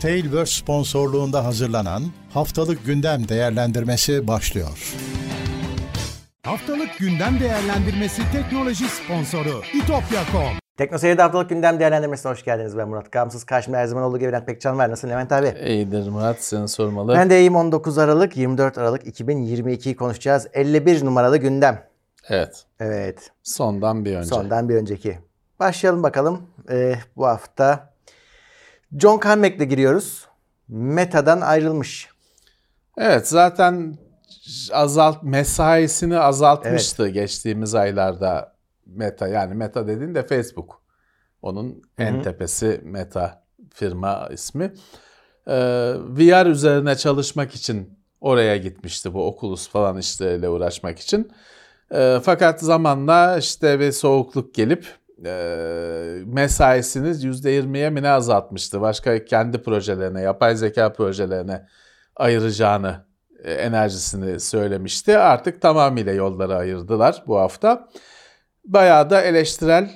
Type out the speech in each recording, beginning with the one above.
Tailverse sponsorluğunda hazırlanan Haftalık Gündem Değerlendirmesi başlıyor. Haftalık gündem değerlendirmesi teknoloji sponsoru itopya.com. Teknoseyir'de haftalık gündem değerlendirmesine hoş geldiniz. Ben Murat Gamsız. Karşımda her zaman olduğu gibi Levent Pekcan var. Nasılsın Levent abi? İyidir Murat seni sormalı. Ben de iyiyim 19 Aralık 24 Aralık 2022'yi konuşacağız. 51 numaralı gündem. Evet. Evet. Sondan bir önce. Sondan bir önceki. Başlayalım bakalım. Ee, bu hafta John Carmack'le giriyoruz. Meta'dan ayrılmış. Evet zaten azalt mesaisini azaltmıştı geçtiğimiz aylarda Meta yani Meta dediğin de Facebook. Onun en tepesi Meta firma ismi. Ee, VR üzerine çalışmak için oraya gitmişti bu Oculus falan işleriyle uğraşmak için. Ee, fakat zamanla işte bir soğukluk gelip e, mesaisini %20'ye mi ne azaltmıştı. Başka kendi projelerine, yapay zeka projelerine ayıracağını, e, enerjisini söylemişti. Artık tamamıyla yolları ayırdılar bu hafta. Bayağı da eleştirel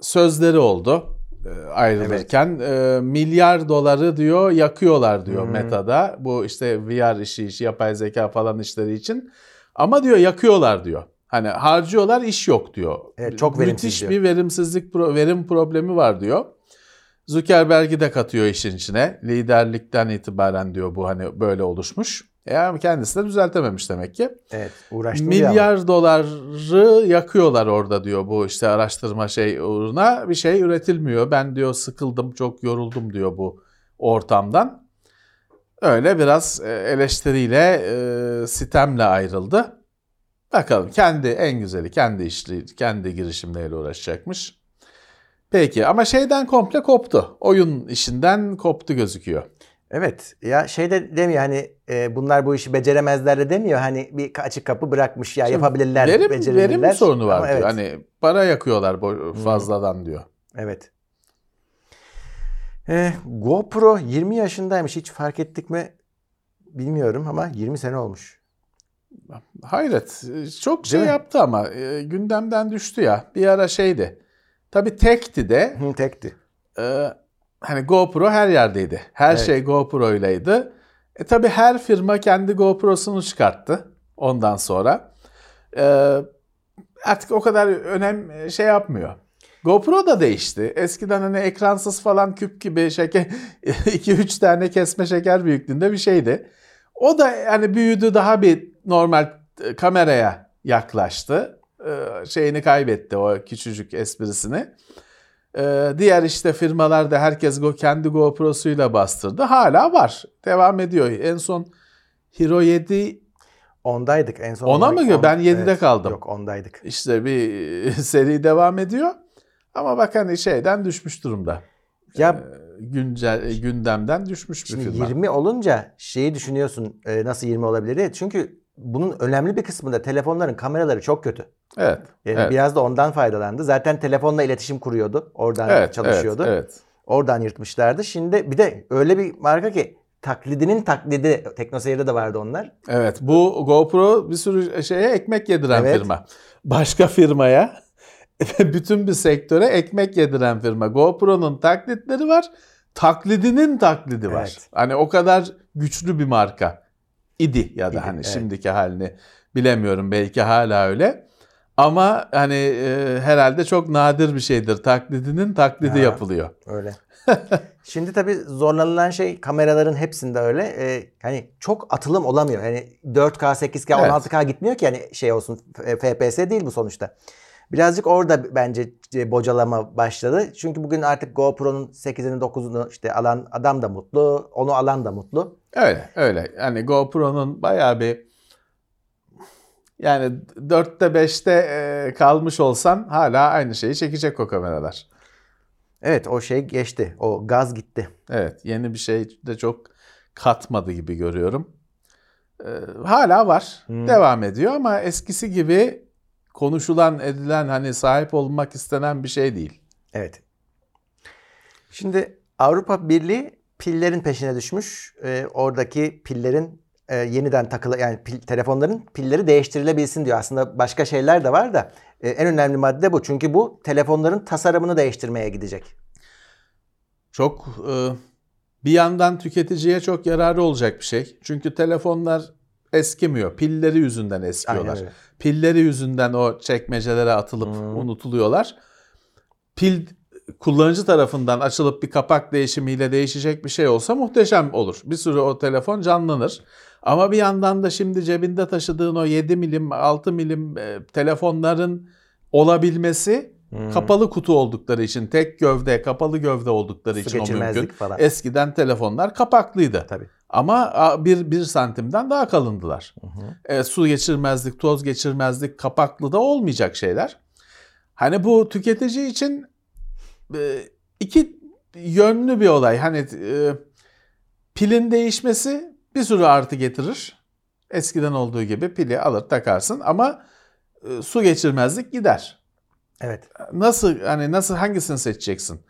sözleri oldu e, ayrılırken. E, milyar doları diyor yakıyorlar diyor Meta'da. Bu işte VR işi, işi, yapay zeka falan işleri için. Ama diyor yakıyorlar diyor. Hani harcıyorlar iş yok diyor. Evet, çok verimsiz Müthiş diyor. bir verimsizlik, verim problemi var diyor. Zuckerberg'i de katıyor işin içine. Liderlikten itibaren diyor bu hani böyle oluşmuş. Yani kendisi de düzeltememiş demek ki. Evet. Uğraştım. Milyar doları yakıyorlar orada diyor bu işte araştırma şey uğruna. Bir şey üretilmiyor. Ben diyor sıkıldım, çok yoruldum diyor bu ortamdan. Öyle biraz e, eleştiriyle, e, sitemle ayrıldı. Bakalım kendi en güzeli, kendi işli, kendi girişimleriyle uğraşacakmış. Peki ama şeyden komple koptu. Oyun işinden koptu gözüküyor. Evet. Ya şey de demiyor hani e, bunlar bu işi beceremezler de demiyor. Hani bir açık kapı bırakmış ya yapabilirler, verim, becerebilirler. verim sorunu var Ama diyor. evet. Hani para yakıyorlar fazladan diyor. Evet. Ee, GoPro 20 yaşındaymış. Hiç fark ettik mi bilmiyorum ama 20 sene olmuş. Hayret. Çok şey yaptı ama e, gündemden düştü ya. Bir ara şeydi. Tabii tekti de. Hı, tekti. e, hani GoPro her yerdeydi. Her Evet. şey GoPro'ylaydı. E tabii her firma kendi GoPro'sunu çıkarttı ondan sonra. E, artık o kadar önem e, şey yapmıyor. GoPro da değişti. Eskiden hani ekransız falan küp gibi şeker 2-3 tane kesme şeker büyüklüğünde bir şeydi. O da yani büyüdü daha bir normal e, kameraya yaklaştı. E, şeyini kaybetti o küçücük esprisini. E, diğer işte firmalar da herkes go kendi GoPro'suyla bastırdı. Hala var. Devam ediyor. En son Hero 7 Ondaydık en son. Ona mı? On- Ben 7'de kaldım. Yok ondaydık. işte bir seri devam ediyor. Ama bak hani şeyden düşmüş durumda. Ya Güncel gündemden düşmüş bir şimdi firma. 20 olunca şeyi düşünüyorsun e, nasıl 20 olabilir diye. Çünkü bunun önemli bir kısmında telefonların kameraları çok kötü. Evet. Yani evet. biraz da ondan faydalandı. Zaten telefonla iletişim kuruyordu. Oradan evet, çalışıyordu. Evet, evet. Oradan yırtmışlardı. Şimdi bir de öyle bir marka ki taklidinin taklidi Teknoseyir'de de vardı onlar. Evet, bu GoPro bir sürü şeye ekmek yediren Evet. firma. Başka firmaya, bütün bir sektöre ekmek yediren firma. GoPro'nun taklitleri var, taklidinin taklidi var. Evet. Hani o kadar güçlü bir marka idi ya da İdi, hani evet. şimdiki halini bilemiyorum belki hala öyle. Ama hani e, herhalde çok nadir bir şeydir. Taklidinin taklidi Ya. yapılıyor. Öyle. Şimdi tabii zorlanılan şey kameraların hepsinde öyle. Ee, hani çok atılım olamıyor. Yani 4K, 8K, Evet. 16K gitmiyor ki hani şey olsun. FPS değil bu sonuçta. Birazcık orada bence e, bocalama başladı. Çünkü bugün artık GoPro'nun 8'ini 9'unu işte alan adam da mutlu. Onu alan da mutlu. Öyle öyle. Yani GoPro'nun bayağı bir yani 4'te 5'te e, kalmış olsan hala aynı şeyi çekecek o kameralar. Evet o şey geçti. O gaz gitti. Evet yeni bir şey de çok katmadı gibi görüyorum. E, hala var. Devam ediyor ama eskisi gibi konuşulan edilen hani sahip olmak istenen bir şey değil. Evet. Şimdi Avrupa Birliği pillerin peşine düşmüş. Ee, oradaki pillerin e, yeniden takılı yani pil- telefonların pilleri değiştirilebilsin diyor. Aslında başka şeyler de var da e, en önemli madde bu. Çünkü bu telefonların tasarımını değiştirmeye gidecek. Çok e, bir yandan tüketiciye çok yararı olacak bir şey. Çünkü telefonlar eskimiyor. Pilleri yüzünden eskiyorlar. Aynen. Pilleri yüzünden o çekmecelere atılıp unutuluyorlar. Pil kullanıcı tarafından açılıp bir kapak değişimiyle değişecek bir şey olsa muhteşem olur. Bir sürü o telefon canlanır. Ama bir yandan da şimdi cebinde taşıdığın o 7 milim 6 milim e, telefonların olabilmesi kapalı kutu oldukları için tek gövde kapalı gövde oldukları Su için o mümkün. falan. Eskiden telefonlar kapaklıydı. Tabii. Ama bir, bir santimden daha kalındılar. E, su geçirmezlik, toz geçirmezlik, kapaklı da olmayacak şeyler. Hani bu tüketici için e, iki yönlü bir olay. Hani e, pilin değişmesi bir sürü artı getirir. Eskiden olduğu gibi pili alır takarsın ama e, su geçirmezlik gider. Evet. Nasıl hani nasıl hangisini seçeceksin?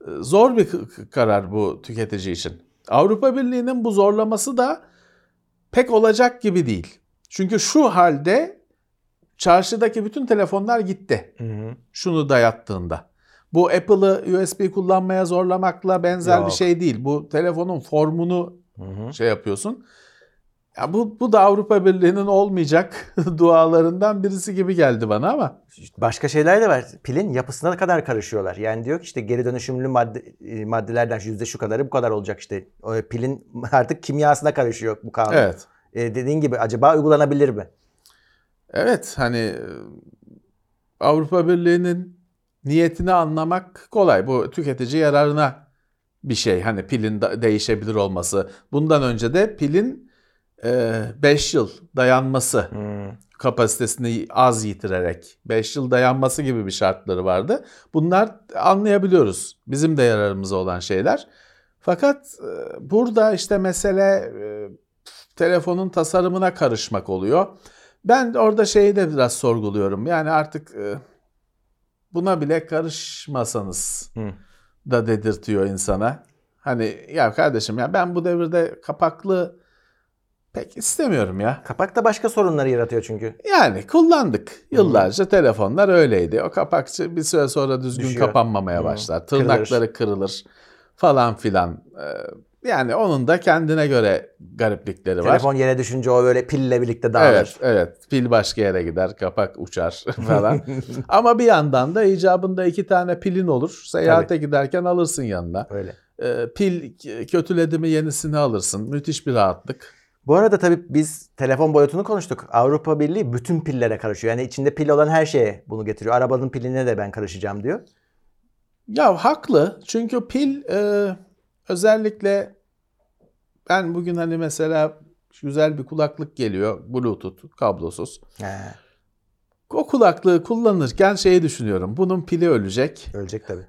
Ee, Zor bir karar bu tüketici için. Avrupa Birliği'nin bu zorlaması da pek olacak gibi değil. Çünkü şu halde çarşıdaki bütün telefonlar gitti. Şunu dayattığında. Bu Apple'ı USB kullanmaya zorlamakla benzer bir Yok. şey değil. Bu telefonun formunu şey yapıyorsun. Ya bu, bu da Avrupa Birliği'nin olmayacak dualarından birisi gibi geldi bana ama. Başka şeyler de var. Pilin yapısına kadar karışıyorlar. Yani diyor ki işte geri dönüşümlü madde, e, maddelerden yüzde şu kadarı bu kadar olacak işte. Pilin artık kimyasına karışıyor bu kanun. Evet. E, dediğin gibi acaba uygulanabilir mi? Evet hani e, Avrupa Birliği'nin niyetini anlamak kolay. Bu tüketici yararına bir şey. Hani pilin değişebilir olması. Bundan önce de pilin 5 yıl dayanması kapasitesini az yitirerek 5 yıl dayanması gibi bir şartları vardı. Bunlar anlayabiliyoruz. Bizim de yararımıza olan şeyler. Fakat e, burada işte mesele e, telefonun tasarımına karışmak oluyor. Ben orada şeyi de biraz sorguluyorum. Yani artık e, buna bile karışmasanız Hı. da dedirtiyor insana. Hani ya kardeşim ya ben bu devirde kapaklı pek istemiyorum ya. Kapak da başka sorunları yaratıyor çünkü. Yani kullandık. Yıllarca telefonlar öyleydi. O kapakçı bir süre sonra düzgün Düşüyor. kapanmamaya Hı. başlar. Tırnakları kırılır falan filan. Ee, Yani onun da kendine göre gariplikleri var. Telefon yere düşünce o böyle pille birlikte dağılır. Evet, evet. Pil başka yere gider, kapak uçar falan. Ama bir yandan da icabında iki tane pilin olur. Seyahate giderken alırsın yanına. Öyle. Ee, pil kötüledi mi yenisini alırsın. Müthiş bir rahatlık. Bu arada tabii biz telefon boyutunu konuştuk. Avrupa Birliği bütün pillere karışıyor. Yani içinde pil olan her şeye bunu getiriyor. Arabanın piline de ben karışacağım diyor. Ya haklı. Çünkü pil e, özellikle ben bugün hani mesela güzel bir kulaklık geliyor. Bluetooth, kablosuz. He, O kulaklığı kullanırken şeyi düşünüyorum. Bunun pili ölecek. ölecek tabii.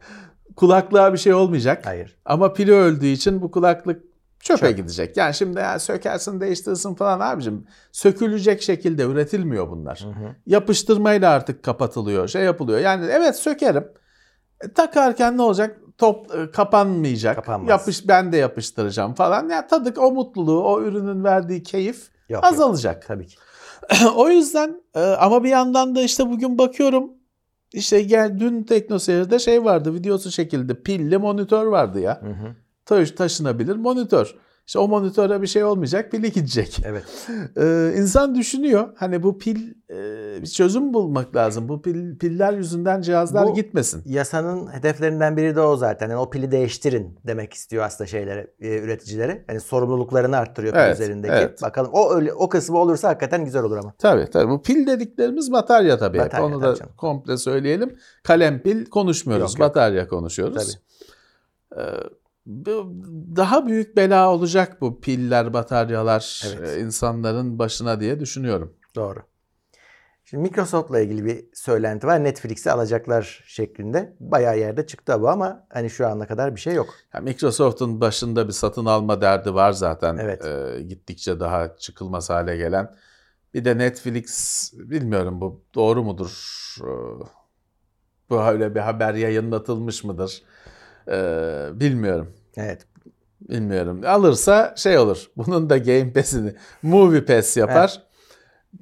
Kulaklığa bir şey olmayacak. Hayır. Ama pili öldüğü için bu kulaklık çöpe Çöp. gidecek. Yani şimdi ya sökersin değiştirsin falan abicim. Sökülecek şekilde üretilmiyor bunlar. Yapıştırmayla artık kapatılıyor. Şey yapılıyor. Yani evet sökerim. E, takarken ne olacak? Top e, kapanmayacak. Kapanmaz. Yapış ben de yapıştıracağım falan. Ya tadık o mutluluğu, o ürünün verdiği keyif Yok, yok. azalacak. Tabii ki. o yüzden e, ama bir yandan da işte bugün bakıyorum işte gel dün TeknoSeyir'de şey vardı videosu çekildi. Pilli monitör vardı ya. Hı hı. Taş, taşınabilir monitör. İşte o monitöre bir şey olmayacak pili gidecek. Evet. Ee, insan düşünüyor hani bu pil e, bir çözüm bulmak lazım. Bu pil, piller yüzünden cihazlar Bu- gitmesin. Yasanın hedeflerinden biri de o zaten. Yani o pili değiştirin demek istiyor aslında şeylere, e, üreticilere. Yani sorumluluklarını arttırıyor pil Evet, üzerindeki. evet. Bakalım o öyle o kısmı olursa hakikaten güzel olur ama. Tabii tabii. Bu pil dediklerimiz batarya tabii. Batarya, Onu tabii da canım. komple söyleyelim. Kalem pil konuşmuyoruz. Yok, yok. Batarya konuşuyoruz. Ee, bu- daha büyük bela olacak bu piller, bataryalar Evet. e, insanların başına diye düşünüyorum. Doğru. Şimdi Microsoft'la ilgili bir söylenti var. Netflix'i alacaklar şeklinde. Bayağı yerde çıktı bu ama hani şu ana kadar bir şey yok. Ya Microsoft'un başında bir satın alma derdi var zaten. Evet. Ee, gittikçe daha çıkılmaz hale gelen. Bir de Netflix bilmiyorum bu doğru mudur? Ee, bu öyle bir haber yayınlatılmış mıdır? Ee, bilmiyorum. Evet. Bilmiyorum. Alırsa şey olur. Bunun da Game Pass'ini Movie Pass yapar.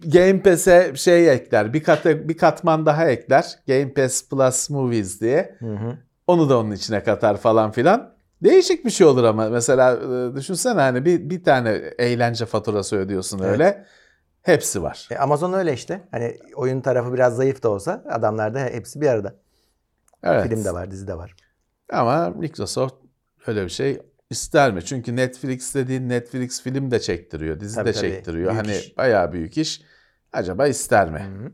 Game Pass'e şey ekler. Bir kat bir katman daha ekler. Game Pass Plus Movies diye. Hı hı. Onu da onun içine katar falan filan. Değişik bir şey olur ama mesela e, düşünsene hani bir, bir tane eğlence faturası ödüyorsun Evet. öyle. Hepsi var. E, Amazon öyle işte. Hani oyun tarafı biraz zayıf da olsa adamlarda hepsi bir arada. Evet. Film de var, dizi de var. Ama Microsoft öyle bir şey ister mi? Çünkü Netflix dediğin Netflix film de çektiriyor, dizi Tabii, de tabii. çektiriyor. Büyük hani iş. bayağı büyük iş. Acaba ister mi?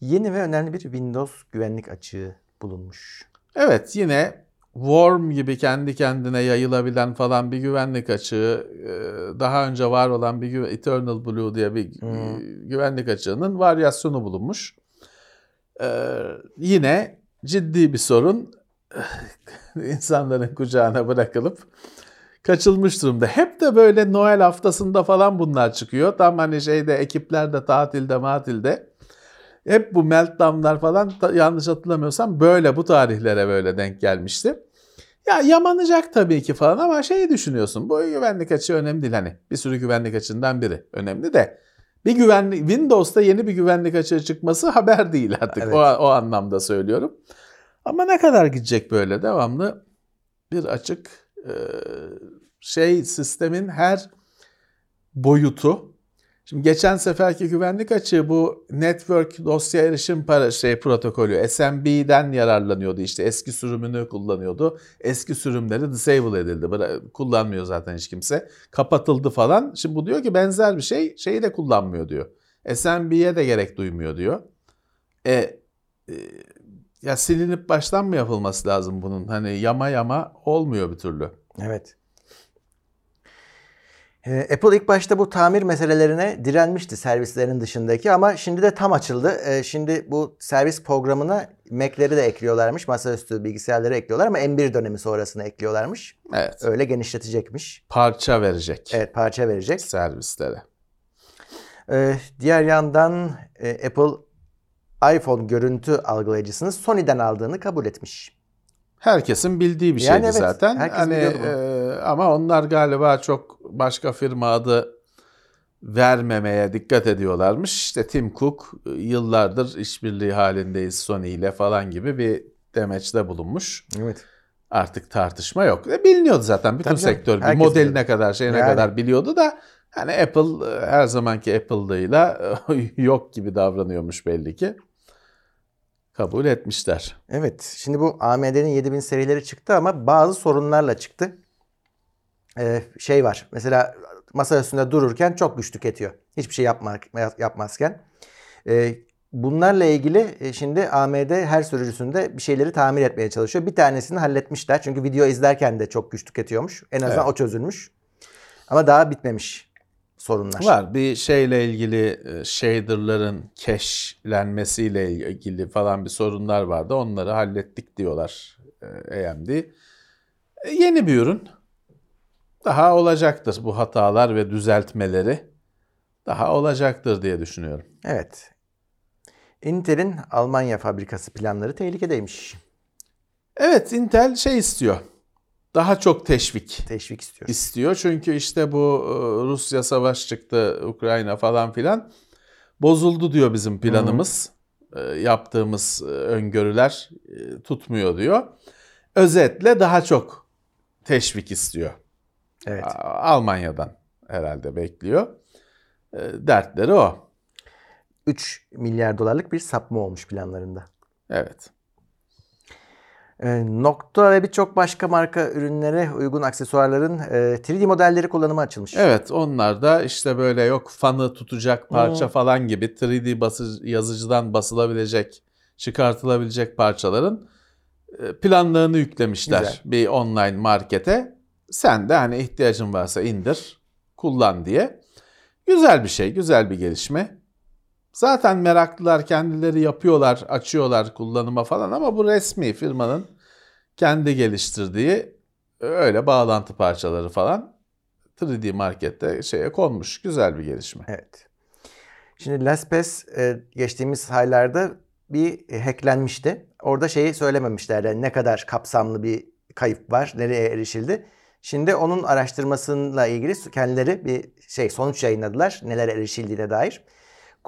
Yeni ve önemli bir Windows güvenlik açığı bulunmuş. Evet yine Worm gibi kendi kendine yayılabilen falan bir güvenlik açığı e, daha önce var olan bir Eternal Blue diye bir e, güvenlik açığının varyasyonu bulunmuş. Ee, yine ciddi bir sorun insanların kucağına bırakılıp kaçılmış durumda. Hep de böyle Noel haftasında falan bunlar çıkıyor. Tam hani şeyde ekipler de tatilde matilde. Hep bu meltdownlar falan yanlış hatırlamıyorsam böyle bu tarihlere böyle denk gelmişti. Ya yamanacak tabii ki falan ama şey düşünüyorsun. Bu güvenlik açığı önemli değil hani. Bir sürü güvenlik açığından biri. Önemli de bir güvenlik Windows'ta yeni bir güvenlik açığı çıkması haber değil artık. Evet. O, o anlamda söylüyorum. Ama ne kadar gidecek böyle devamlı bir açık e, şey sistemin her boyutu. Şimdi geçen seferki güvenlik açığı bu network dosya erişim para şey protokolü SMB'den yararlanıyordu işte eski sürümünü kullanıyordu. Eski sürümleri disable edildi. Kullanmıyor zaten hiç kimse. Kapatıldı falan. Şimdi bu diyor ki benzer bir şey şeyi de kullanmıyor diyor. SMB'ye de gerek duymuyor diyor. E, e, ya silinip baştan mı yapılması lazım bunun? Hani yama yama olmuyor bir türlü. Evet. Ee, Apple ilk başta bu tamir meselelerine direnmişti servislerin dışındaki ama şimdi de tam açıldı. Ee, Şimdi bu servis programına Mac'leri de ekliyorlarmış. Masaüstü bilgisayarları ekliyorlar ama M1 dönemi sonrasını ekliyorlarmış. Evet. Öyle genişletecekmiş. Parça verecek Evet parça verecek. servislere. Ee, diğer yandan e, Apple iPhone görüntü algılayıcısını Sony'den aldığını kabul etmiş. Herkesin bildiği bir Yani şeydi evet, zaten. hani e, ama onlar galiba çok başka firma adı vermemeye dikkat ediyorlarmış. İşte Tim Cook e, yıllardır işbirliği halindeyiz Sony ile falan gibi bir demeçte bulunmuş. Evet. Artık tartışma yok. E, biliniyordu zaten bütün Tabii sektör bir modeline biliyordu. kadar şeyine Yani. kadar biliyordu da hani Apple e, her zamanki Apple'lığıyla e, yok gibi davranıyormuş belli ki. Kabul etmişler. Evet. Şimdi bu AMD'nin 7000 serileri çıktı ama bazı sorunlarla çıktı. Ee, şey var. Mesela masa üstünde dururken çok güç tüketiyor. Hiçbir şey yapma, yapmazken. Ee, bunlarla ilgili e, şimdi AMD her sürücüsünde bir şeyleri tamir etmeye çalışıyor. Bir tanesini halletmişler. Çünkü video izlerken de çok güç tüketiyormuş. En azından Evet. o çözülmüş. Ama daha bitmemiş sorunlar. Var bir şeyle ilgili e, shader'ların cache'lenmesiyle ilgili falan bir sorunlar vardı. Onları hallettik diyorlar e, AMD. E, Yeni bir ürün. Daha olacaktır bu hatalar ve düzeltmeleri. Daha olacaktır diye düşünüyorum. Evet. Intel'in Almanya fabrikası planları tehlikedeymiş. Evet Intel şey istiyor. Daha çok teşvik Teşvik istiyor. istiyor. Çünkü işte bu e, Rusya savaş çıktı, Ukrayna falan filan. Bozuldu diyor bizim planımız. E, Yaptığımız e, öngörüler tutmuyor diyor. Özetle daha çok teşvik istiyor. Evet. Almanya'dan herhalde bekliyor. Dertleri o. 3 milyar dolarlık bir sapma olmuş planlarında. Evet. Ee, Nokta ve birçok başka marka ürünlere uygun aksesuarların e, 3D modelleri kullanıma açılmış. Evet onlar da işte böyle yok fanı tutacak parça Hmm. falan gibi 3D bası, yazıcıdan basılabilecek, çıkartılabilecek parçaların e, planlarını yüklemişler Güzel. bir online markete. Sen de hani ihtiyacın varsa indir, kullan diye. Güzel bir şey, güzel bir gelişme. Zaten meraklılar kendileri yapıyorlar, açıyorlar kullanıma falan ama bu resmi firmanın kendi geliştirdiği öyle bağlantı parçaları falan 3D markette şeye konmuş. Güzel bir gelişme. Evet. Şimdi LastPass e, geçtiğimiz aylarda bir hacklenmişti. Orada şeyi söylememişler. Ne kadar kapsamlı bir kayıp var, nereye erişildi. Şimdi onun araştırmasıyla ilgili kendileri bir şey sonuç yayınladılar. Neler erişildiğine dair.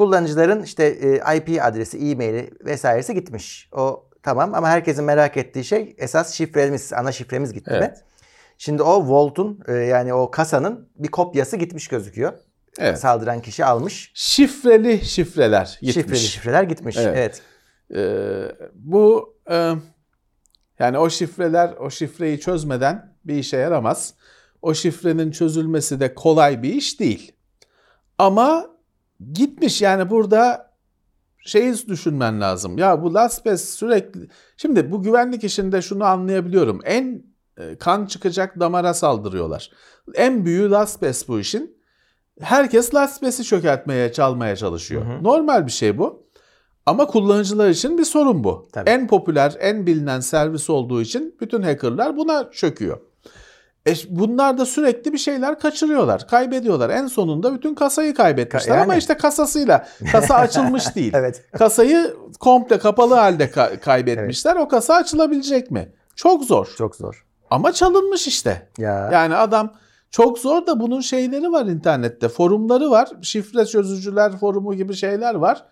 Kullanıcıların işte e, IP adresi, e-maili vesairesi gitmiş. O tamam ama herkesin merak ettiği şey esas şifremiz, ana şifremiz gitti mi? Evet. Şimdi o Vault'un e, yani o kasanın bir kopyası gitmiş gözüküyor. Evet. Saldıran kişi almış. Şifreli şifreler gitmiş. Şifreli şifreler gitmiş. Evet. Evet. Ee, bu e, yani o şifreler o şifreyi çözmeden bir işe yaramaz. O şifrenin çözülmesi de kolay bir iş değil. Ama gitmiş yani burada şeyi düşünmen lazım. Ya bu LastPass sürekli... Şimdi bu güvenlik işinde şunu anlayabiliyorum. En e, kan çıkacak damara saldırıyorlar. En büyüğü LastPass bu işin. Herkes LastPass'i çökertmeye, çalmaya çalışıyor. Hı hı. Normal bir şey bu. Ama kullanıcılar için bir sorun bu. Tabii. En popüler, en bilinen servis olduğu için bütün hackerlar buna çöküyor. E, bunlar da sürekli bir şeyler kaçırıyorlar, kaybediyorlar. En sonunda bütün kasayı kaybetmişler Ka- ama yani. işte kasasıyla. Kasa açılmış değil. Evet. Kasayı komple kapalı halde ka- kaybetmişler. O kasa açılabilecek mi? Çok zor. Çok zor. Ama çalınmış işte. Ya. Yani adam çok zor da bunun şeyleri var internette. Forumları var. Şifre çözücüler forumu gibi şeyler var.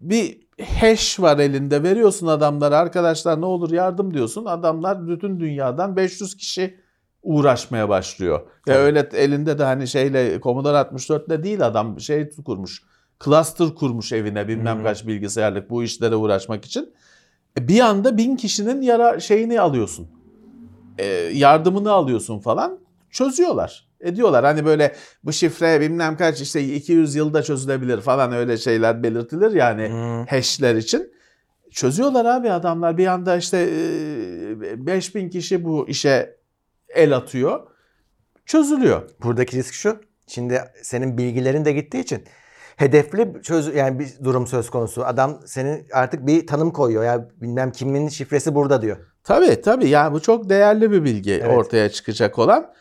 Bir hash var elinde. Veriyorsun adamlara arkadaşlar ne olur yardım diyorsun. Adamlar bütün dünyadan 500 kişi uğraşmaya başlıyor. Ve Tabii. öyle elinde de hani şeyle Commodore 64'le değil adam şey kurmuş. Cluster kurmuş evine bilmem Hı. kaç bilgisayarlık bu işlere uğraşmak için. E, Bir anda bin kişinin yara şeyini alıyorsun. E, yardımını alıyorsun falan. Çözüyorlar. Ediyorlar. Hani böyle bu şifre bilmem kaç işte 200 yılda çözülebilir falan öyle şeyler belirtilir yani Hmm. hashler için. Çözüyorlar abi adamlar. Bir anda işte e, 5000 kişi bu işe el atıyor. Çözülüyor. Buradaki risk şu. Şimdi senin bilgilerin de gittiği için hedefli çöz yani bir durum söz konusu. Adam senin artık bir tanım koyuyor. Ya bilmem kimin şifresi burada diyor. Tabii tabii yani bu çok değerli bir bilgi Evet. ortaya çıkacak olan.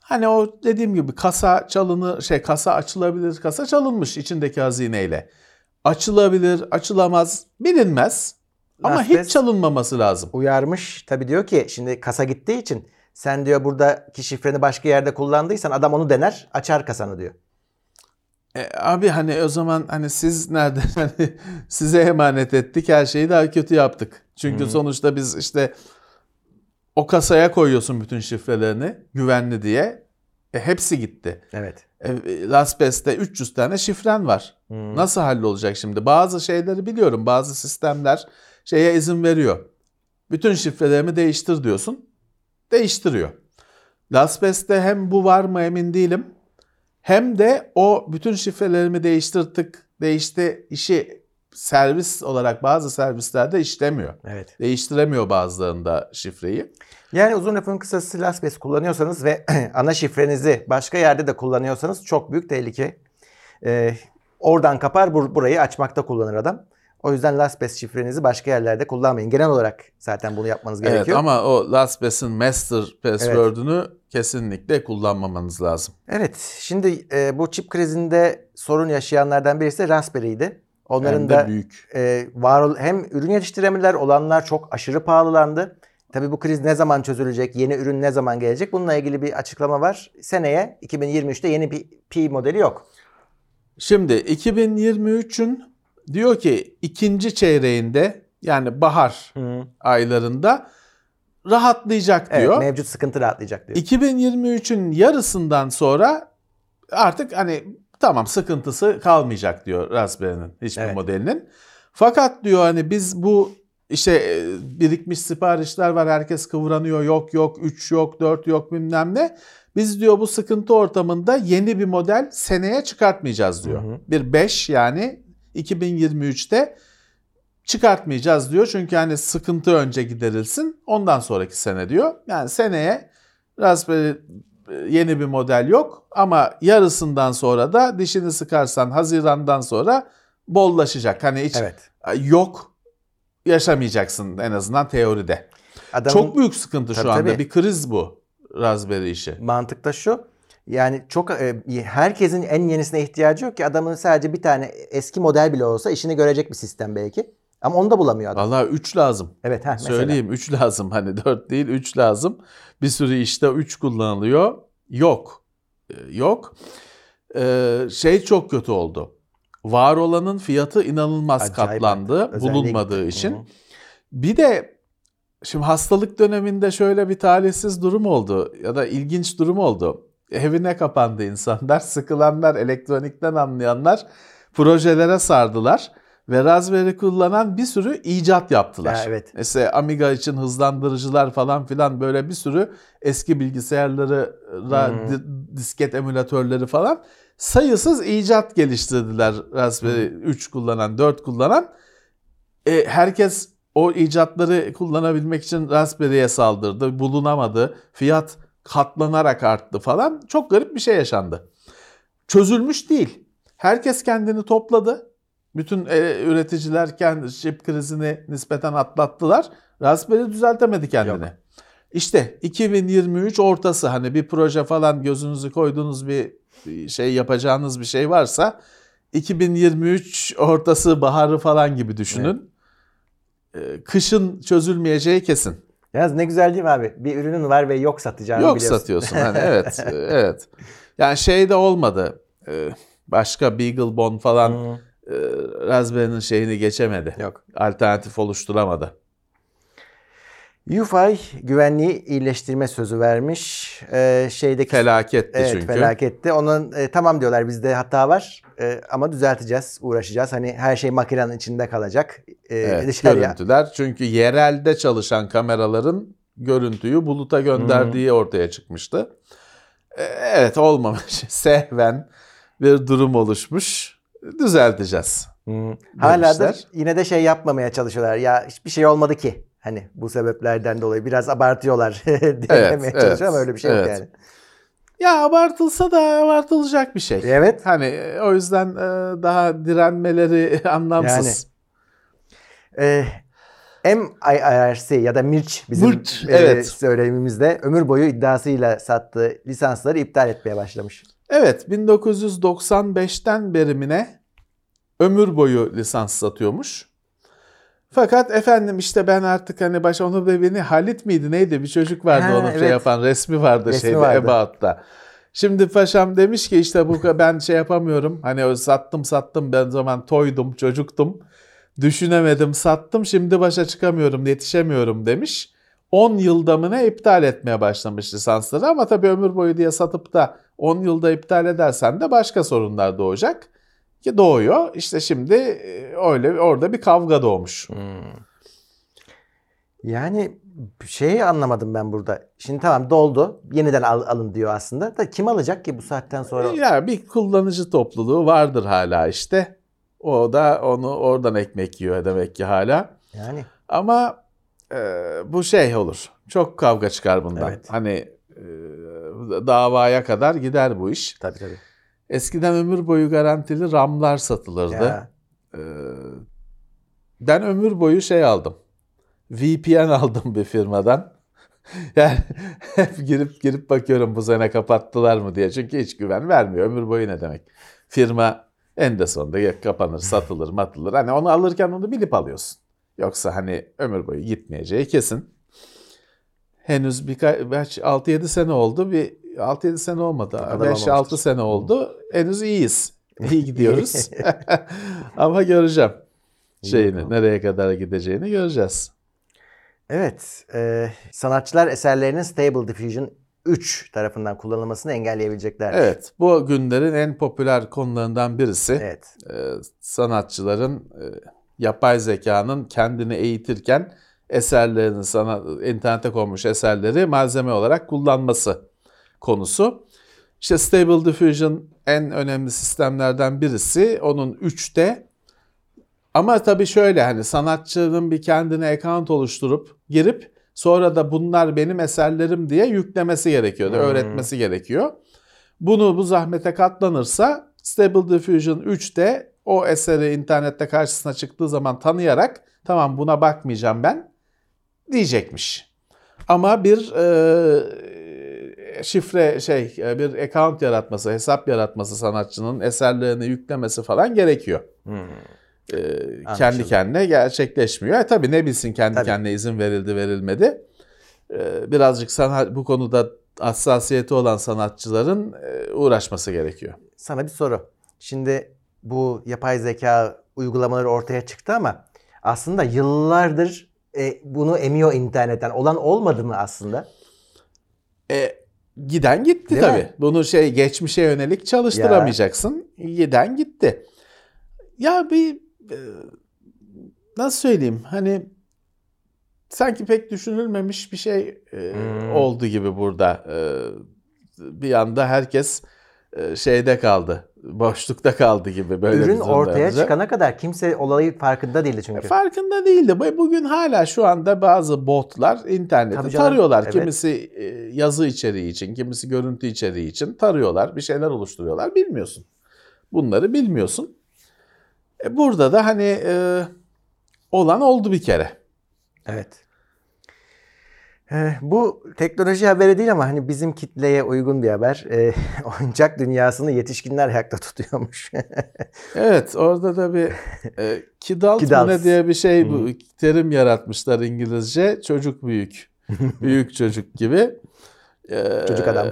Hani o dediğim gibi kasa çalını şey kasa açılabilir kasa çalınmış içindeki hazineyle. Açılabilir açılamaz bilinmez ama Last hiç çalınmaması lazım. Uyarmış. Tabii diyor ki şimdi kasa gittiği için sen diyor buradaki şifreni başka yerde kullandıysan adam onu dener açar kasanı diyor. E, abi hani o zaman hani siz nereden hani size emanet ettik her şeyi daha kötü yaptık. Çünkü Hı. sonuçta biz işte o kasaya koyuyorsun bütün şifrelerini güvenli diye. E, hepsi gitti. Evet. E, LastPass'te 300 tane şifren var. Hmm. Nasıl hallolacak şimdi? Bazı şeyleri biliyorum. Bazı sistemler şeye izin veriyor. Bütün şifrelerimi değiştir diyorsun. Değiştiriyor. LastPass'te hem bu var mı emin değilim. Hem de o bütün şifrelerimi değiştirdik, değişti işi servis olarak bazı servislerde işlemiyor. Evet. Değiştiremiyor bazılarında şifreyi. Yani uzun lafın kısası LastPass kullanıyorsanız ve ana şifrenizi başka yerde de kullanıyorsanız çok büyük tehlike. Ee, oradan kapar bur- burayı açmakta kullanır adam. O yüzden LastPass şifrenizi başka yerlerde kullanmayın. Genel olarak zaten bunu yapmanız Evet gerekiyor. ama o LastPass'in master password'ünü kesinlikle kullanmamanız lazım. Evet, şimdi e, bu çip krizinde sorun yaşayanlardan birisi de Raspberry'ydi. Onların Hem de da büyük. e, var hem ürün yetiştiremediler, olanlar çok aşırı pahalılandı. Tabii bu kriz ne zaman çözülecek, yeni ürün ne zaman gelecek? Bununla ilgili bir açıklama var. Seneye 2023'te yeni bir Pi modeli yok. Şimdi 2023'ün diyor ki ikinci çeyreğinde yani bahar aylarında rahatlayacak Evet, diyor. mevcut sıkıntı rahatlayacak diyor. 2023'ün yarısından sonra artık hani tamam sıkıntısı kalmayacak diyor Raspberry'nin hiçbir Evet. modelinin. Fakat diyor hani biz bu işte e, birikmiş siparişler var herkes kıvranıyor yok yok 3 yok 4 yok bilmem ne. Biz diyor bu sıkıntı ortamında yeni bir model seneye çıkartmayacağız diyor. Hı hı. Bir 5 yani 2023'te çıkartmayacağız diyor. Çünkü hani sıkıntı önce giderilsin ondan sonraki sene diyor. Yani seneye Raspberry e, yeni bir model yok ama yarısından sonra da dişini sıkarsan Haziran'dan sonra bollaşacak. Hani hiç Evet. yok yaşamayacaksın en azından teoride. Adamın Çok büyük sıkıntı şu Tabii, anda. tabii. Bir kriz bu Raspberry işi. mantık da şu. Yani çok e, herkesin en yenisine ihtiyacı yok ki adamın sadece bir tane eski model bile olsa işini görecek bir sistem belki. Ama onu da bulamıyor adam. Vallahi 3 lazım. Evet, heh, mesela. Söyleyeyim 3 lazım. Hani 4 değil 3 lazım. Bir sürü işte 3 kullanılıyor. Yok. Ee, Yok. Ee, şey çok kötü oldu. Var olanın fiyatı inanılmaz Acayip katlandı. Özelliğe bulunmadığı için. Hı. Bir de şimdi hastalık döneminde şöyle bir talihsiz durum oldu ya da ilginç durum oldu. Evine kapandı insanlar, sıkılanlar, elektronikten anlayanlar projelere sardılar ve Raspberry kullanan bir sürü icat yaptılar. Evet. Mesela Amiga için hızlandırıcılar falan filan böyle bir sürü eski bilgisayarları, di- disket emülatörleri falan sayısız icat geliştirdiler Raspberry 3 kullanan, 4 kullanan. E, herkes o icatları kullanabilmek için Raspberry'e saldırdı, bulunamadı. Fiyat katlanarak arttı falan. Çok garip bir şey yaşandı. Çözülmüş değil. Herkes kendini topladı. Bütün e, üreticiler kendi chip krizini nispeten atlattılar. Raspberry düzeltemedi kendini. Yok. İşte 2023 ortası hani bir proje falan gözünüzü koyduğunuz bir şey yapacağınız bir şey varsa 2023 ortası baharı falan gibi düşünün. Ee, Kışın çözülmeyeceği kesin. Yalnız ne güzel değil mi abi? Bir ürünün var ve yok satacağını Yok biliyorsun. satıyorsun hani evet evet. Yani şey de olmadı. Ee, Başka Beaglebone falan Hı, e, Raspberry'nin şeyini geçemedi. Yok. Alternatif oluşturamadı. UFI güvenliği iyileştirme sözü vermiş. Ee, şeydeki Felaketti Evet çünkü. felaketti. Onun e, tamam diyorlar bizde hata var e, ama düzelteceğiz, uğraşacağız. Hani her şey makinenin içinde kalacak. E, Evet, dışarıya. görüntüler. Çünkü yerelde çalışan kameraların görüntüyü buluta gönderdiği ortaya çıkmıştı. Ee, Evet olmamış. Sehven bir durum oluşmuş. Düzelteceğiz. Hı. Hala da yine de şey yapmamaya çalışıyorlar. Ya hiçbir şey olmadı ki. Hani bu sebeplerden dolayı biraz abartıyorlar demeye çalışıyor ama öyle bir şey yok evet. yani. Ya abartılsa da abartılacak bir şey. Evet. Hani e, o yüzden e, daha direnmeleri anlamsız. Ee, MIRC ya da Mirç bizim Mirç, e, evet. söylemimizde ömür boyu iddiasıyla sattığı lisansları iptal etmeye başlamış. Evet 1995'ten berimine ömür boyu lisans satıyormuş. Fakat efendim işte ben artık hani baş onu da beni Halit miydi neydi bir çocuk vardı Ha, onun şey evet. yapan resmi vardı Resmi şeyde vardı. Ebaat'ta. Şimdi paşam demiş ki işte bu ben şey yapamıyorum. Hani sattım sattım ben zaman toydum çocuktum. Düşünemedim sattım şimdi başa çıkamıyorum yetişemiyorum demiş. 10 yılda mı ne iptal etmeye başlamış lisansları ama tabii ömür boyu diye satıp da 10 yılda iptal edersen de başka sorunlar doğacak. Ki doğuyor. İşte şimdi e, öyle orada bir kavga doğmuş. Yani şeyi anlamadım ben burada. Şimdi tamam doldu. Yeniden al, alın diyor aslında. Da kim alacak ki bu saatten sonra? Ya bir kullanıcı topluluğu vardır hala işte. O da onu oradan ekmek yiyor demek ki hala. Yani Ama e, bu şey olur. Çok kavga çıkar bundan. Evet. Hani e, davaya kadar gider bu iş. tabii tabii. Eskiden ömür boyu garantili RAM'lar satılırdı. Ya, Ee, ben ömür boyu şey aldım. VPN aldım bir firmadan. Yani hep girip girip bakıyorum bu sene kapattılar mı diye. Çünkü hiç güven vermiyor. Ömür boyu ne demek? Firma en de sonunda ya kapanır, satılır, matılır. Hani onu alırken onu bilip alıyorsun. Yoksa hani ömür boyu gitmeyeceği kesin. Henüz birkaç 6-7 sene oldu. Bir 6-7 sene olmadı. kadar 5-6 olmamıştır. sene oldu. Henüz iyiyiz. İyi gidiyoruz. Ama göreceğim şeyini, nereye kadar gideceğini göreceğiz. Evet. e, sanatçılar eserlerinin Stable Diffusion 3 tarafından kullanılmasını engelleyebilecekler. Evet, bu günlerin en popüler konularından birisi. Evet. Ee, sanatçıların e, yapay zekanın kendini eğitirken eserlerini sana internete konmuş eserleri malzeme olarak kullanması konusu. İşte Stable Diffusion en önemli sistemlerden birisi. Onun 3'te ama tabii şöyle hani sanatçının bir kendine account oluşturup girip sonra da bunlar benim eserlerim diye yüklemesi gerekiyordu, Hmm. öğretmesi gerekiyor. Bunu bu zahmete katlanırsa Stable Diffusion 3'te o eseri internette karşısına çıktığı zaman tanıyarak tamam buna bakmayacağım ben diyecekmiş. Ama bir e, şifre şey e, bir account yaratması, hesap yaratması sanatçının eserlerini yüklemesi falan gerekiyor. Hmm. E, Anlaşıldı. kendi kendine gerçekleşmiyor. E, tabii ne bilsin kendi Tabii. kendine izin verildi verilmedi. E, birazcık sanat bu konuda hassasiyeti olan sanatçıların e, uğraşması gerekiyor. Sana bir soru. Şimdi bu yapay zeka uygulamaları ortaya çıktı ama aslında yıllardır e, bunu emiyor internetten. Olan olmadı mı aslında? E, giden gitti Değil tabii. mi? Bunu şey geçmişe yönelik çalıştıramayacaksın. Giden gitti. Ya bir e, nasıl söyleyeyim? Hani sanki pek düşünülmemiş bir şey e, Hmm. oldu gibi burada. E, bir anda herkes e, şeyde kaldı. Boşlukta kaldı gibi böyle Ürün ortaya olunca. çıkana kadar kimse olayı farkında değildi çünkü. Farkında değildi. Bu- Bugün hala şu anda bazı botlar canım, tarıyorlar. evet. Kimisi e, yazı içeriği için, kimisi görüntü içeriği için tarıyorlar. Bir şeyler oluşturuyorlar. Bilmiyorsun. Bunları bilmiyorsun. E, burada da hani e, olan oldu bir kere. Evet. Ee, bu teknoloji haberi değil ama hani bizim kitleye uygun bir haber. Ee, oyuncak dünyasını yetişkinler ayakta tutuyormuş. Evet orada da bir e, kidalt Kidalt. ne diye bir şey bu terim yaratmışlar İngilizce. Çocuk büyük. büyük çocuk gibi. E, Çocuk adam.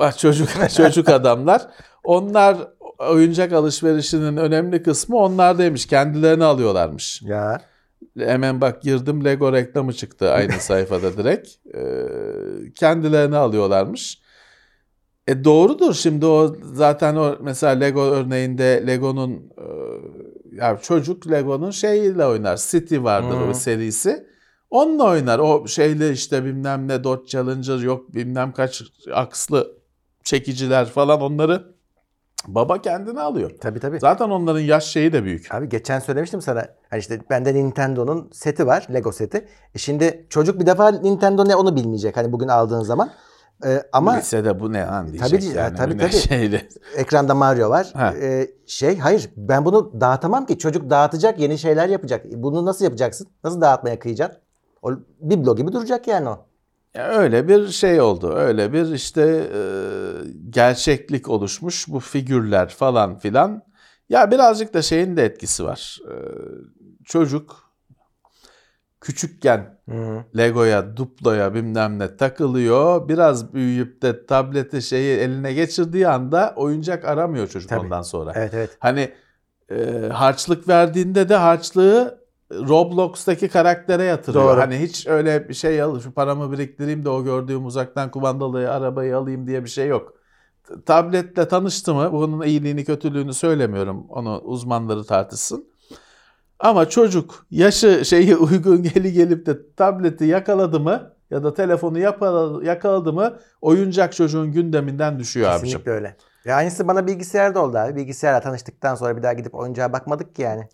ah, Çocuk, çocuk adamlar. Onlar oyuncak alışverişinin önemli kısmı onlardaymış. Kendilerini alıyorlarmış. ya. Hemen bak girdim Lego reklamı çıktı aynı sayfada direkt. E, kendilerini alıyorlarmış. E doğrudur şimdi o zaten o mesela Lego örneğinde Lego'nun e, ya çocuk Lego'nun şeyiyle oynar. City vardır Hmm. o serisi. Onunla oynar. O şeyle işte bilmem ne Dodge Challenger yok bilmem kaç akslı çekiciler falan onları baba kendine alıyor. Tabii tabii. Zaten onların yaş şeyi de büyük. Abi geçen söylemiştim sana. Hani işte bende Nintendo'nun seti var. Lego seti. E şimdi çocuk bir defa Nintendo ne onu bilmeyecek. Hani bugün aldığın zaman. Ee, ama Lisede bu ne lan diyecek Tabii, yani. tabii, bu ne tabii. şeyle. ekranda Mario var. Ha. Ee, şey hayır ben bunu dağıtamam ki. Çocuk dağıtacak yeni şeyler yapacak. Bunu nasıl yapacaksın? Nasıl dağıtmaya kıyacaksın? O biblo gibi duracak yani o. Ya öyle bir şey oldu. Öyle bir işte e, gerçeklik oluşmuş bu figürler falan filan. Ya birazcık da şeyin de etkisi var. E, çocuk küçükken Lego'ya, Duplo'ya bilmem ne takılıyor. Biraz büyüyüp de tableti şeyi eline geçirdiği anda oyuncak aramıyor çocuk Tabii. ondan sonra. Evet evet. Hani e, harçlık verdiğinde de harçlığı Roblox'taki karaktere yatırıyor. Doğru. Hani hiç öyle bir şey al, şu paramı biriktireyim de o gördüğüm uzaktan kumandalı arabayı alayım diye bir şey yok. Tabletle tanıştı mı, bunun iyiliğini kötülüğünü söylemiyorum. Onu uzmanları tartışsın. Ama çocuk yaşı şeyi uygun geli gelip de tableti yakaladı mı ya da telefonu yakaladı mı oyuncak çocuğun gündeminden düşüyor abicim. Kesinlikle öyle. Ya aynısı bana bilgisayarda oldu abi. Bilgisayarla tanıştıktan sonra bir daha gidip oyuncağa bakmadık ki yani.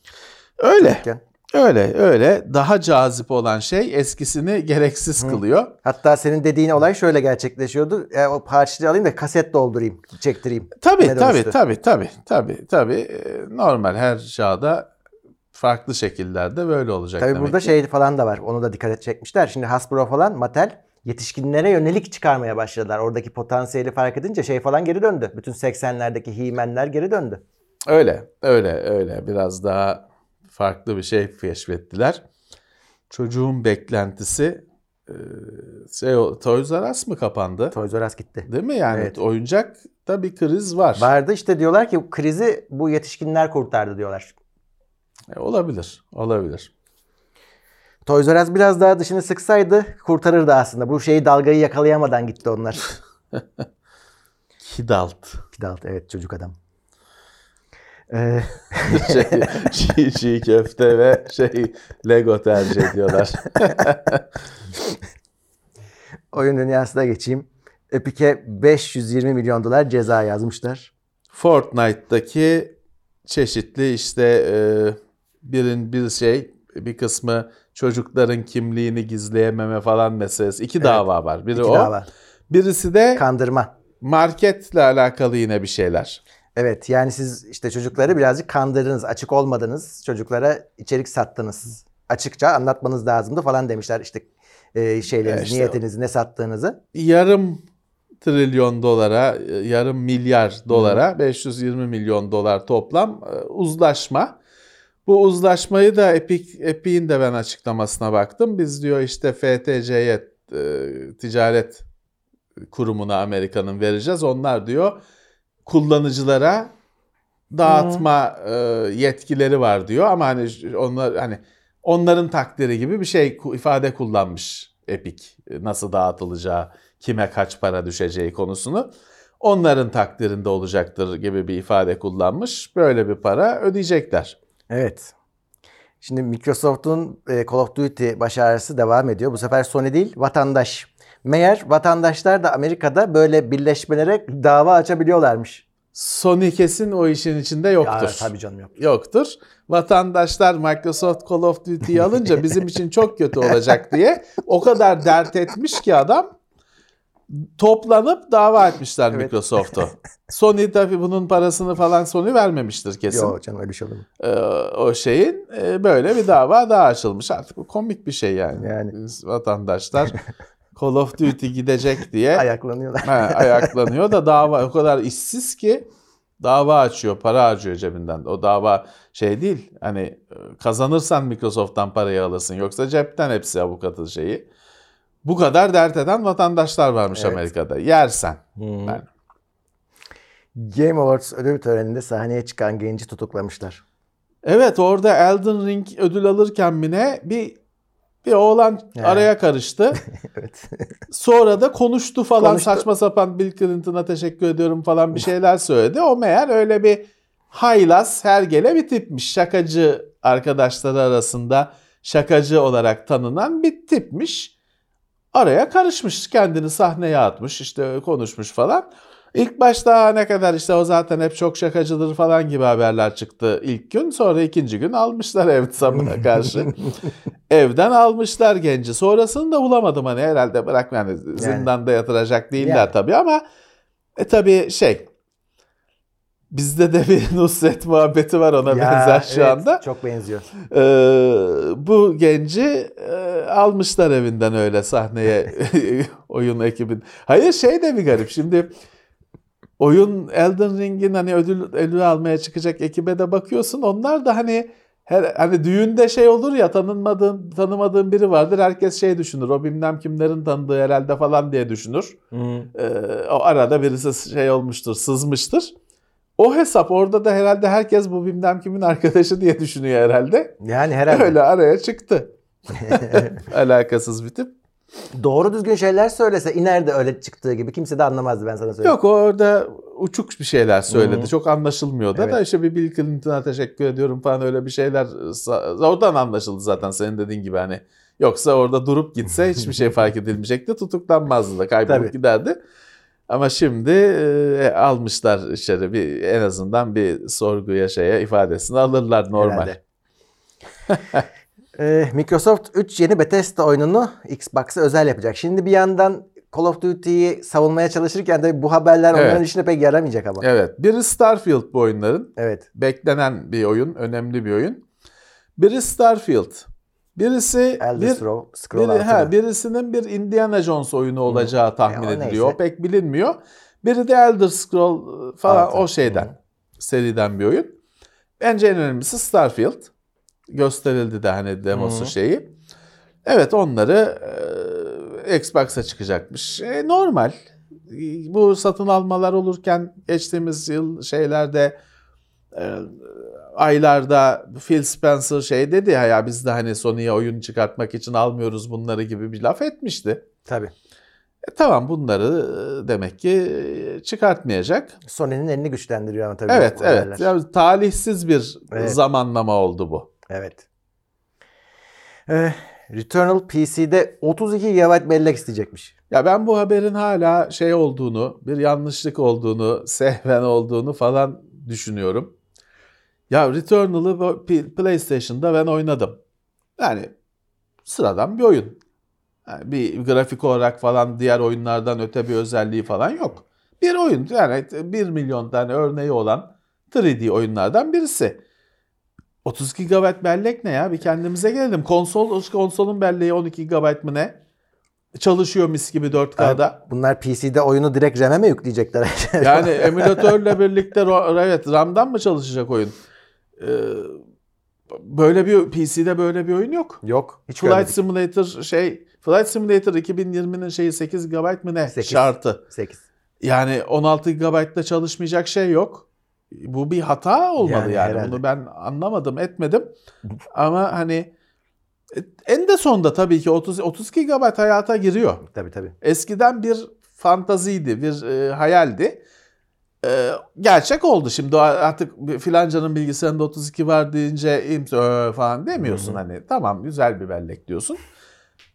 Öyle. Çocukken. Öyle öyle daha cazip olan şey eskisini gereksiz kılıyor. Hatta senin dediğin olay şöyle gerçekleşiyordu. E, o harçlığı alayım da kaset doldurayım, çektireyim. Tabii Ne tabii tabii tabii tabii tabii Ee, normal her çağda farklı şekillerde böyle olacak Tabii demek burada ki. şey falan da var. Onu da dikkat çekmişler. Şimdi Hasbro falan Mattel yetişkinlere yönelik çıkarmaya başladılar. Oradaki potansiyeli fark edince şey falan geri döndü. Bütün 80'lerdeki He-Man'ler geri döndü. Öyle öyle öyle biraz daha farklı bir şey keşfettiler. Çocuğun beklentisi e, şey Toys R Us mı kapandı? Toys R Us gitti. Değil mi yani Evet. oyuncakta bir kriz var. Vardı işte diyorlar ki krizi bu yetişkinler kurtardı diyorlar. E, olabilir olabilir. Toys R Us biraz daha dışını sıksaydı kurtarırdı aslında. Bu şeyi dalgayı yakalayamadan gitti onlar. Kidalt. Kidalt evet çocuk adam. Ee, şey, çiğ, çiğ köfte ve şey Lego tercih ediyorlar. oyun dünyasına geçeyim. Epic'e 520 milyon dolar ceza yazmışlar. Fortnite'daki çeşitli işte e, birin bir şey bir kısmı çocukların kimliğini gizleyememe falan meselesi. İki dava var. Biri İki o. dava. Birisi de Kandırma. marketle alakalı yine bir şeyler. Evet yani siz işte çocukları birazcık kandırdınız. Açık olmadınız. Çocuklara içerik sattınız. Açıkça anlatmanız lazımdı falan demişler işte e, şeyleriniz, Ya işte niyetinizi, ne sattığınızı. Yarım trilyon dolara, yarım milyar dolara, 520 milyon dolar toplam e, uzlaşma. Bu uzlaşmayı da Epic Epic'in de ben açıklamasına baktım. Biz diyor işte FTC'ye e, ticaret kurumuna Amerika'nın vereceğiz. Onlar diyor kullanıcılara dağıtma e, yetkileri var diyor ama hani onlar hani onların takdiri gibi bir şey ifade kullanmış Epic. Nasıl dağıtılacağı, kime kaç para düşeceği konusunu onların takdirinde olacaktır gibi bir ifade kullanmış. Böyle bir para ödeyecekler. Evet. Şimdi Microsoft'un e, Call of Duty başarısı devam ediyor. Bu sefer Sony değil, vatandaş. Meğer vatandaşlar da Amerika'da böyle birleşmelere dava açabiliyorlarmış. Sony kesin o işin içinde yoktur. Ya, tabii canım yok. Yoktur. Vatandaşlar Microsoft Call of Duty'yi alınca bizim için çok kötü olacak diye o kadar dert etmiş ki adam toplanıp dava etmişler evet. Microsoft'u. Sony tabii bunun parasını falan Sony vermemiştir kesin. Yok canım öyle bir şey olur mu? Ee, o şeyin e, böyle bir dava daha açılmış. Artık bu komik bir şey yani. Yani. Vatandaşlar Call of Duty gidecek diye ayaklanıyorlar. he, ayaklanıyor da dava o kadar işsiz ki dava açıyor, para harcıyor cebinden. O dava şey değil. Hani kazanırsan Microsoft'tan parayı alırsın. Yoksa cepten hepsi avukatın şeyi. Bu kadar dert eden vatandaşlar varmış evet. Amerika'da. Yersen. Hmm. Yani. Game Awards ödül töreninde sahneye çıkan genci tutuklamışlar. Evet orada Elden Ring ödül alırken mi ne bir bir oğlan yani. araya karıştı. evet. Sonra da konuştu falan konuştu. saçma sapan Bill Clinton'a teşekkür ediyorum falan bir şeyler söyledi. O meğer öyle bir haylaz hergele bir tipmiş. Şakacı arkadaşları arasında şakacı olarak tanınan bir tipmiş. Araya karışmış kendini sahneye atmış işte konuşmuş falan. İlk başta ne kadar işte o zaten hep çok şakacıdır falan gibi haberler çıktı ilk gün. Sonra ikinci gün almışlar ev sabına karşı. Evden almışlar genci. Sonrasını da bulamadım hani herhalde bırak yani, zindanda yatıracak değiller yani. tabii ama e tabii şey Bizde de bir Nusret muhabbeti var ona ya, benzer şu evet, anda. Çok benziyor. Ee, bu genci e, almışlar evinden öyle sahneye oyun ekibin. Hayır şey de bir garip. Şimdi oyun Elden Ring'in hani ödül ödül almaya çıkacak ekibe de bakıyorsun. Onlar da hani her hani düğünde şey olur ya tanınmadığın tanımadığın biri vardır. Herkes şey düşünür. O bilmem kimlerin tanıdığı herhalde falan diye düşünür. Hmm. Ee, o arada birisi şey olmuştur, sızmıştır. O hesap orada da herhalde herkes bu bilmem kimin arkadaşı diye düşünüyor herhalde. Yani herhalde. Öyle araya çıktı. Alakasız bir tip. Doğru düzgün şeyler söylese iner de öyle çıktığı gibi kimse de anlamazdı ben sana söyleyeyim. Yok orada uçuk bir şeyler söyledi. Hmm. Çok anlaşılmıyordu evet. da işte bir Bill Clinton'a teşekkür ediyorum falan öyle bir şeyler oradan anlaşıldı zaten senin dediğin gibi hani. Yoksa orada durup gitse hiçbir şey fark edilmeyecekti. Tutuklanmazdı da kaybolup giderdi. Ama şimdi e, almışlar içeri bir en azından bir sorguya şeye ifadesini alırlar normal. ee, Microsoft 3 yeni Bethesda oyununu Xbox'a özel yapacak. Şimdi bir yandan Call of Duty'yi savunmaya çalışırken de bu haberler evet. onların işine pek yaramayacak ama. Evet. Biri Starfield bu oyunların. Evet. Beklenen bir oyun, önemli bir oyun. Biri Starfield. Birisi Elder bir, Scroll biri, he, birisinin bir Indiana Jones oyunu olacağı Hı. tahmin e, ediliyor. Neyse. Pek bilinmiyor. Biri de Elder Scroll e, falan Altı. o şeyden. Hı. Seriden bir oyun. Bence en önemlisi Starfield. Gösterildi de hani demosu Hı. şeyi. Evet onları e, Xbox'a çıkacakmış. E, normal. Bu satın almalar olurken geçtiğimiz yıl şeylerde e, aylarda Phil Spencer şey dedi ya, ya biz de hani Sony'ye oyun çıkartmak için almıyoruz bunları gibi bir laf etmişti. Tabii. E, tamam bunları e, demek ki e, çıkartmayacak. Sony'nin elini güçlendiriyor ama tabii. Evet evet. Yani talihsiz bir evet. zamanlama oldu bu. Evet. Ee, Returnal PC'de 32 GB bellek isteyecekmiş. Ya ben bu haberin hala şey olduğunu, bir yanlışlık olduğunu, sehven olduğunu falan düşünüyorum. Ya Returnal'ı PlayStation'da ben oynadım. Yani sıradan bir oyun. Yani bir grafik olarak falan diğer oyunlardan öte bir özelliği falan yok. Bir oyun yani 1 milyon tane örneği olan 3D oyunlardan birisi. 32 GB bellek ne ya? Bir kendimize gelelim. Konsol konsolun belleği 12 GB mı ne? Çalışıyor mis gibi 4K'da. bunlar PC'de oyunu direkt RAM'e mi yükleyecekler? yani emülatörle birlikte evet RAM'dan mı çalışacak oyun? Ee, böyle bir PC'de böyle bir oyun yok. Yok. Hiç Flight görmedik. Simulator şey Flight Simulator 2020'nin şeyi 8 GB mı ne? 8. Şartı. 8. Yani 16 GB'da çalışmayacak şey yok. Bu bir hata olmalı yani. yani. Bunu ben anlamadım, etmedim. Ama hani E, En de sonunda tabii ki 30 32 GB hayata giriyor. Tabii tabii. Eskiden bir fantaziydi, bir e, hayaldi. E, gerçek oldu. Şimdi artık filancanın bilgisayarında 32 var deyince "İm- ö" falan demiyorsun hani. Tamam güzel bir bellek diyorsun.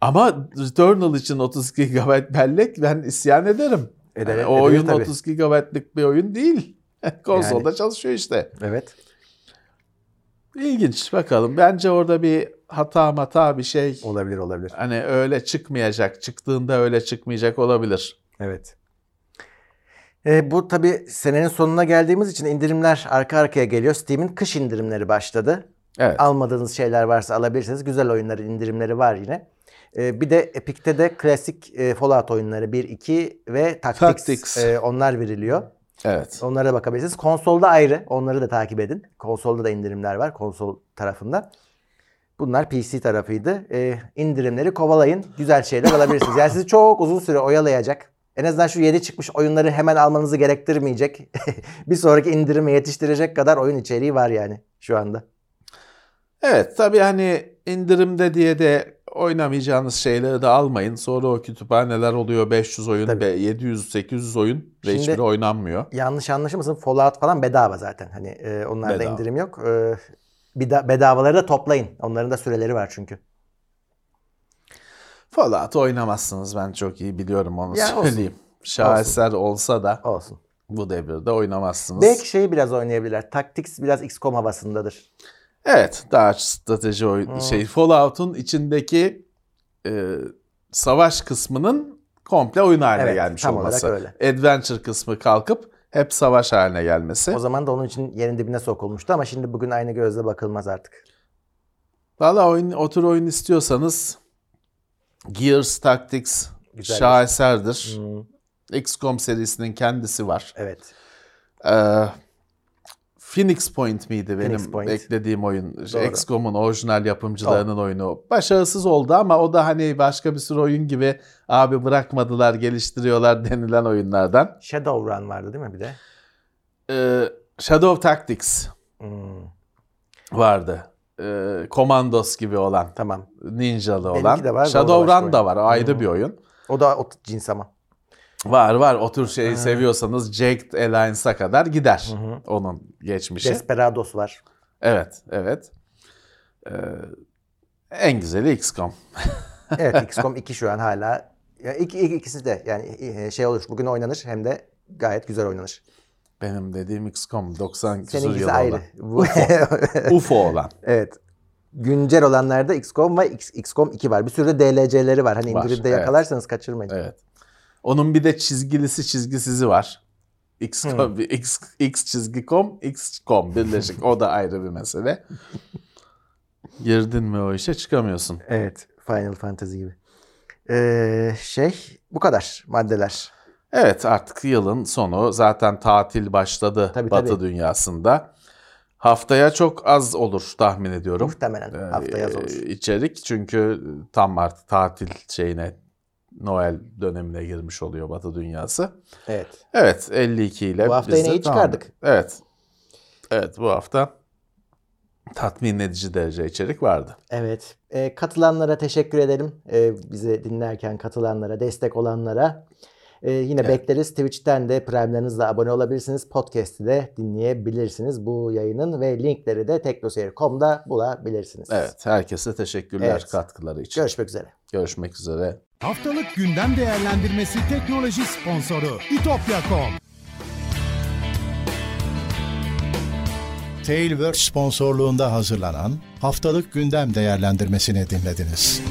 Ama Returnal için 32 GB bellek ben isyan ederim. Eder- Yani o edilir oyun tabii. 32 GB'lık bir oyun değil. Konsolda çalışıyor işte. Evet. İlginç bakalım. Bence orada bir hata mata bir şey Olabilir olabilir. hani öyle çıkmayacak. Çıktığında öyle çıkmayacak olabilir. Evet. E, bu tabii senenin sonuna geldiğimiz için indirimler arka arkaya geliyor. Steam'in kış indirimleri başladı. Evet. Almadığınız şeyler varsa alabilirsiniz. Güzel oyunların indirimleri var yine. E, bir de Epic'te de klasik e, Fallout oyunları 1, 2 ve Tactics, Tactics. e, onlar veriliyor. Evet. Onlara da bakabilirsiniz. Konsolda ayrı. Onları da takip edin. Konsolda da indirimler var. Konsol tarafında. Bunlar PC tarafıydı. Ee, indirimleri kovalayın. Güzel şeyler alabilirsiniz. Yani sizi çok uzun süre oyalayacak. En azından şu yeni çıkmış oyunları hemen almanızı gerektirmeyecek. bir sonraki indirime yetiştirecek kadar oyun içeriği var yani şu anda. Evet tabii hani indirimde diye de oynamayacağınız şeyleri de almayın. Sonra o kütüphaneler oluyor 500 oyun Tabii. ve 700-800 oyun ve Şimdi- hiçbiri oynanmıyor. Yanlış anlaşılmasın Fallout falan bedava zaten. Hani e, onlarda Bedava. indirim yok. E, bir da, bedavaları da toplayın. Onların da süreleri var çünkü. Fallout oynamazsınız ben çok iyi biliyorum onu Ya olsun. söyleyeyim. Şaheser olsa da Olsun. bu devirde oynamazsınız. Belki şeyi biraz oynayabilirler. Tactics biraz XCOM havasındadır. Evet daha strateji oyun şey Fallout'un içindeki e, savaş kısmının komple oyun haline Evet, gelmiş tam olması. olarak Adventure kısmı kalkıp hep savaş haline gelmesi. O zaman da onun için yerin dibine sokulmuştu ama şimdi bugün aynı gözle bakılmaz artık. Valla oyun, o tür oyun istiyorsanız Gears Tactics Güzel. şaheserdir. Hmm, XCOM serisinin kendisi var. evet. Ee, Phoenix Point miydi benim Phoenix Point. beklediğim oyun? Doğru. XCOM'un orijinal yapımcılarının oyunu. Başarısız oldu ama o da hani başka bir sürü oyun gibi abi bırakmadılar, geliştiriyorlar denilen oyunlardan. Shadowrun vardı değil mi bir de? Ee, Shadow Tactics Hmm, vardı. Ee, Commandos gibi olan, tamam. ninjalı Benimki olan. de var o da Shadowrun da var, o ayrı Hmm. bir oyun. O da o cins ama. Var var o tür şeyi seviyorsanız Jagged Alliance'a kadar gider onun geçmişi. Desperados var. Evet, evet. Ee, en güzeli XCOM. Evet XCOM 2 şu an hala. Ya iki, iki- ikisi de yani e, şey olur. Bugün oynanır hem de gayet güzel oynanır. Benim dediğim XCOM 90 küsur yılı ayrı. olan. Bu- UFO olan. evet. Güncel olanlarda XCOM ve XCOM 2 var. Bir sürü de DLC'leri var. Hani indirimde evet. yakalarsanız kaçırmayın. Evet. Onun bir de çizgilisi çizgisizi var. XCOM, X, X çizgi com, XCOM birleşik. O da ayrı bir mesele. Girdin mi o işe çıkamıyorsun. Evet. Final Fantasy gibi. Ee, şey bu kadar maddeler. Evet artık yılın sonu. Zaten tatil başladı Tabii, Batı tabii. dünyasında. Haftaya çok az olur tahmin ediyorum. Muhtemelen Ee, hafta yaz olur. içerik çünkü tam artık tatil şeyine Noel dönemine girmiş oluyor Batı dünyası. Evet. Evet 52 ile Bu hafta yine iyi çıkardık. Evet. Evet bu hafta tatmin edici derece içerik vardı. Evet. Ee, katılanlara teşekkür edelim. Ee, bizi dinlerken katılanlara, destek olanlara. Ee, yine Evet. bekleriz. Twitch'ten de Prime'larınızla abone olabilirsiniz. Podcast'i de dinleyebilirsiniz bu yayının ve linkleri de teknoseyir.com'da bulabilirsiniz. Evet herkese teşekkürler Evet. katkıları için. Görüşmek üzere. Görüşmek üzere. Haftalık gündem değerlendirmesi teknoloji sponsoru itopya.com. Tailwords sponsorluğunda hazırlanan haftalık gündem değerlendirmesini dinlediniz.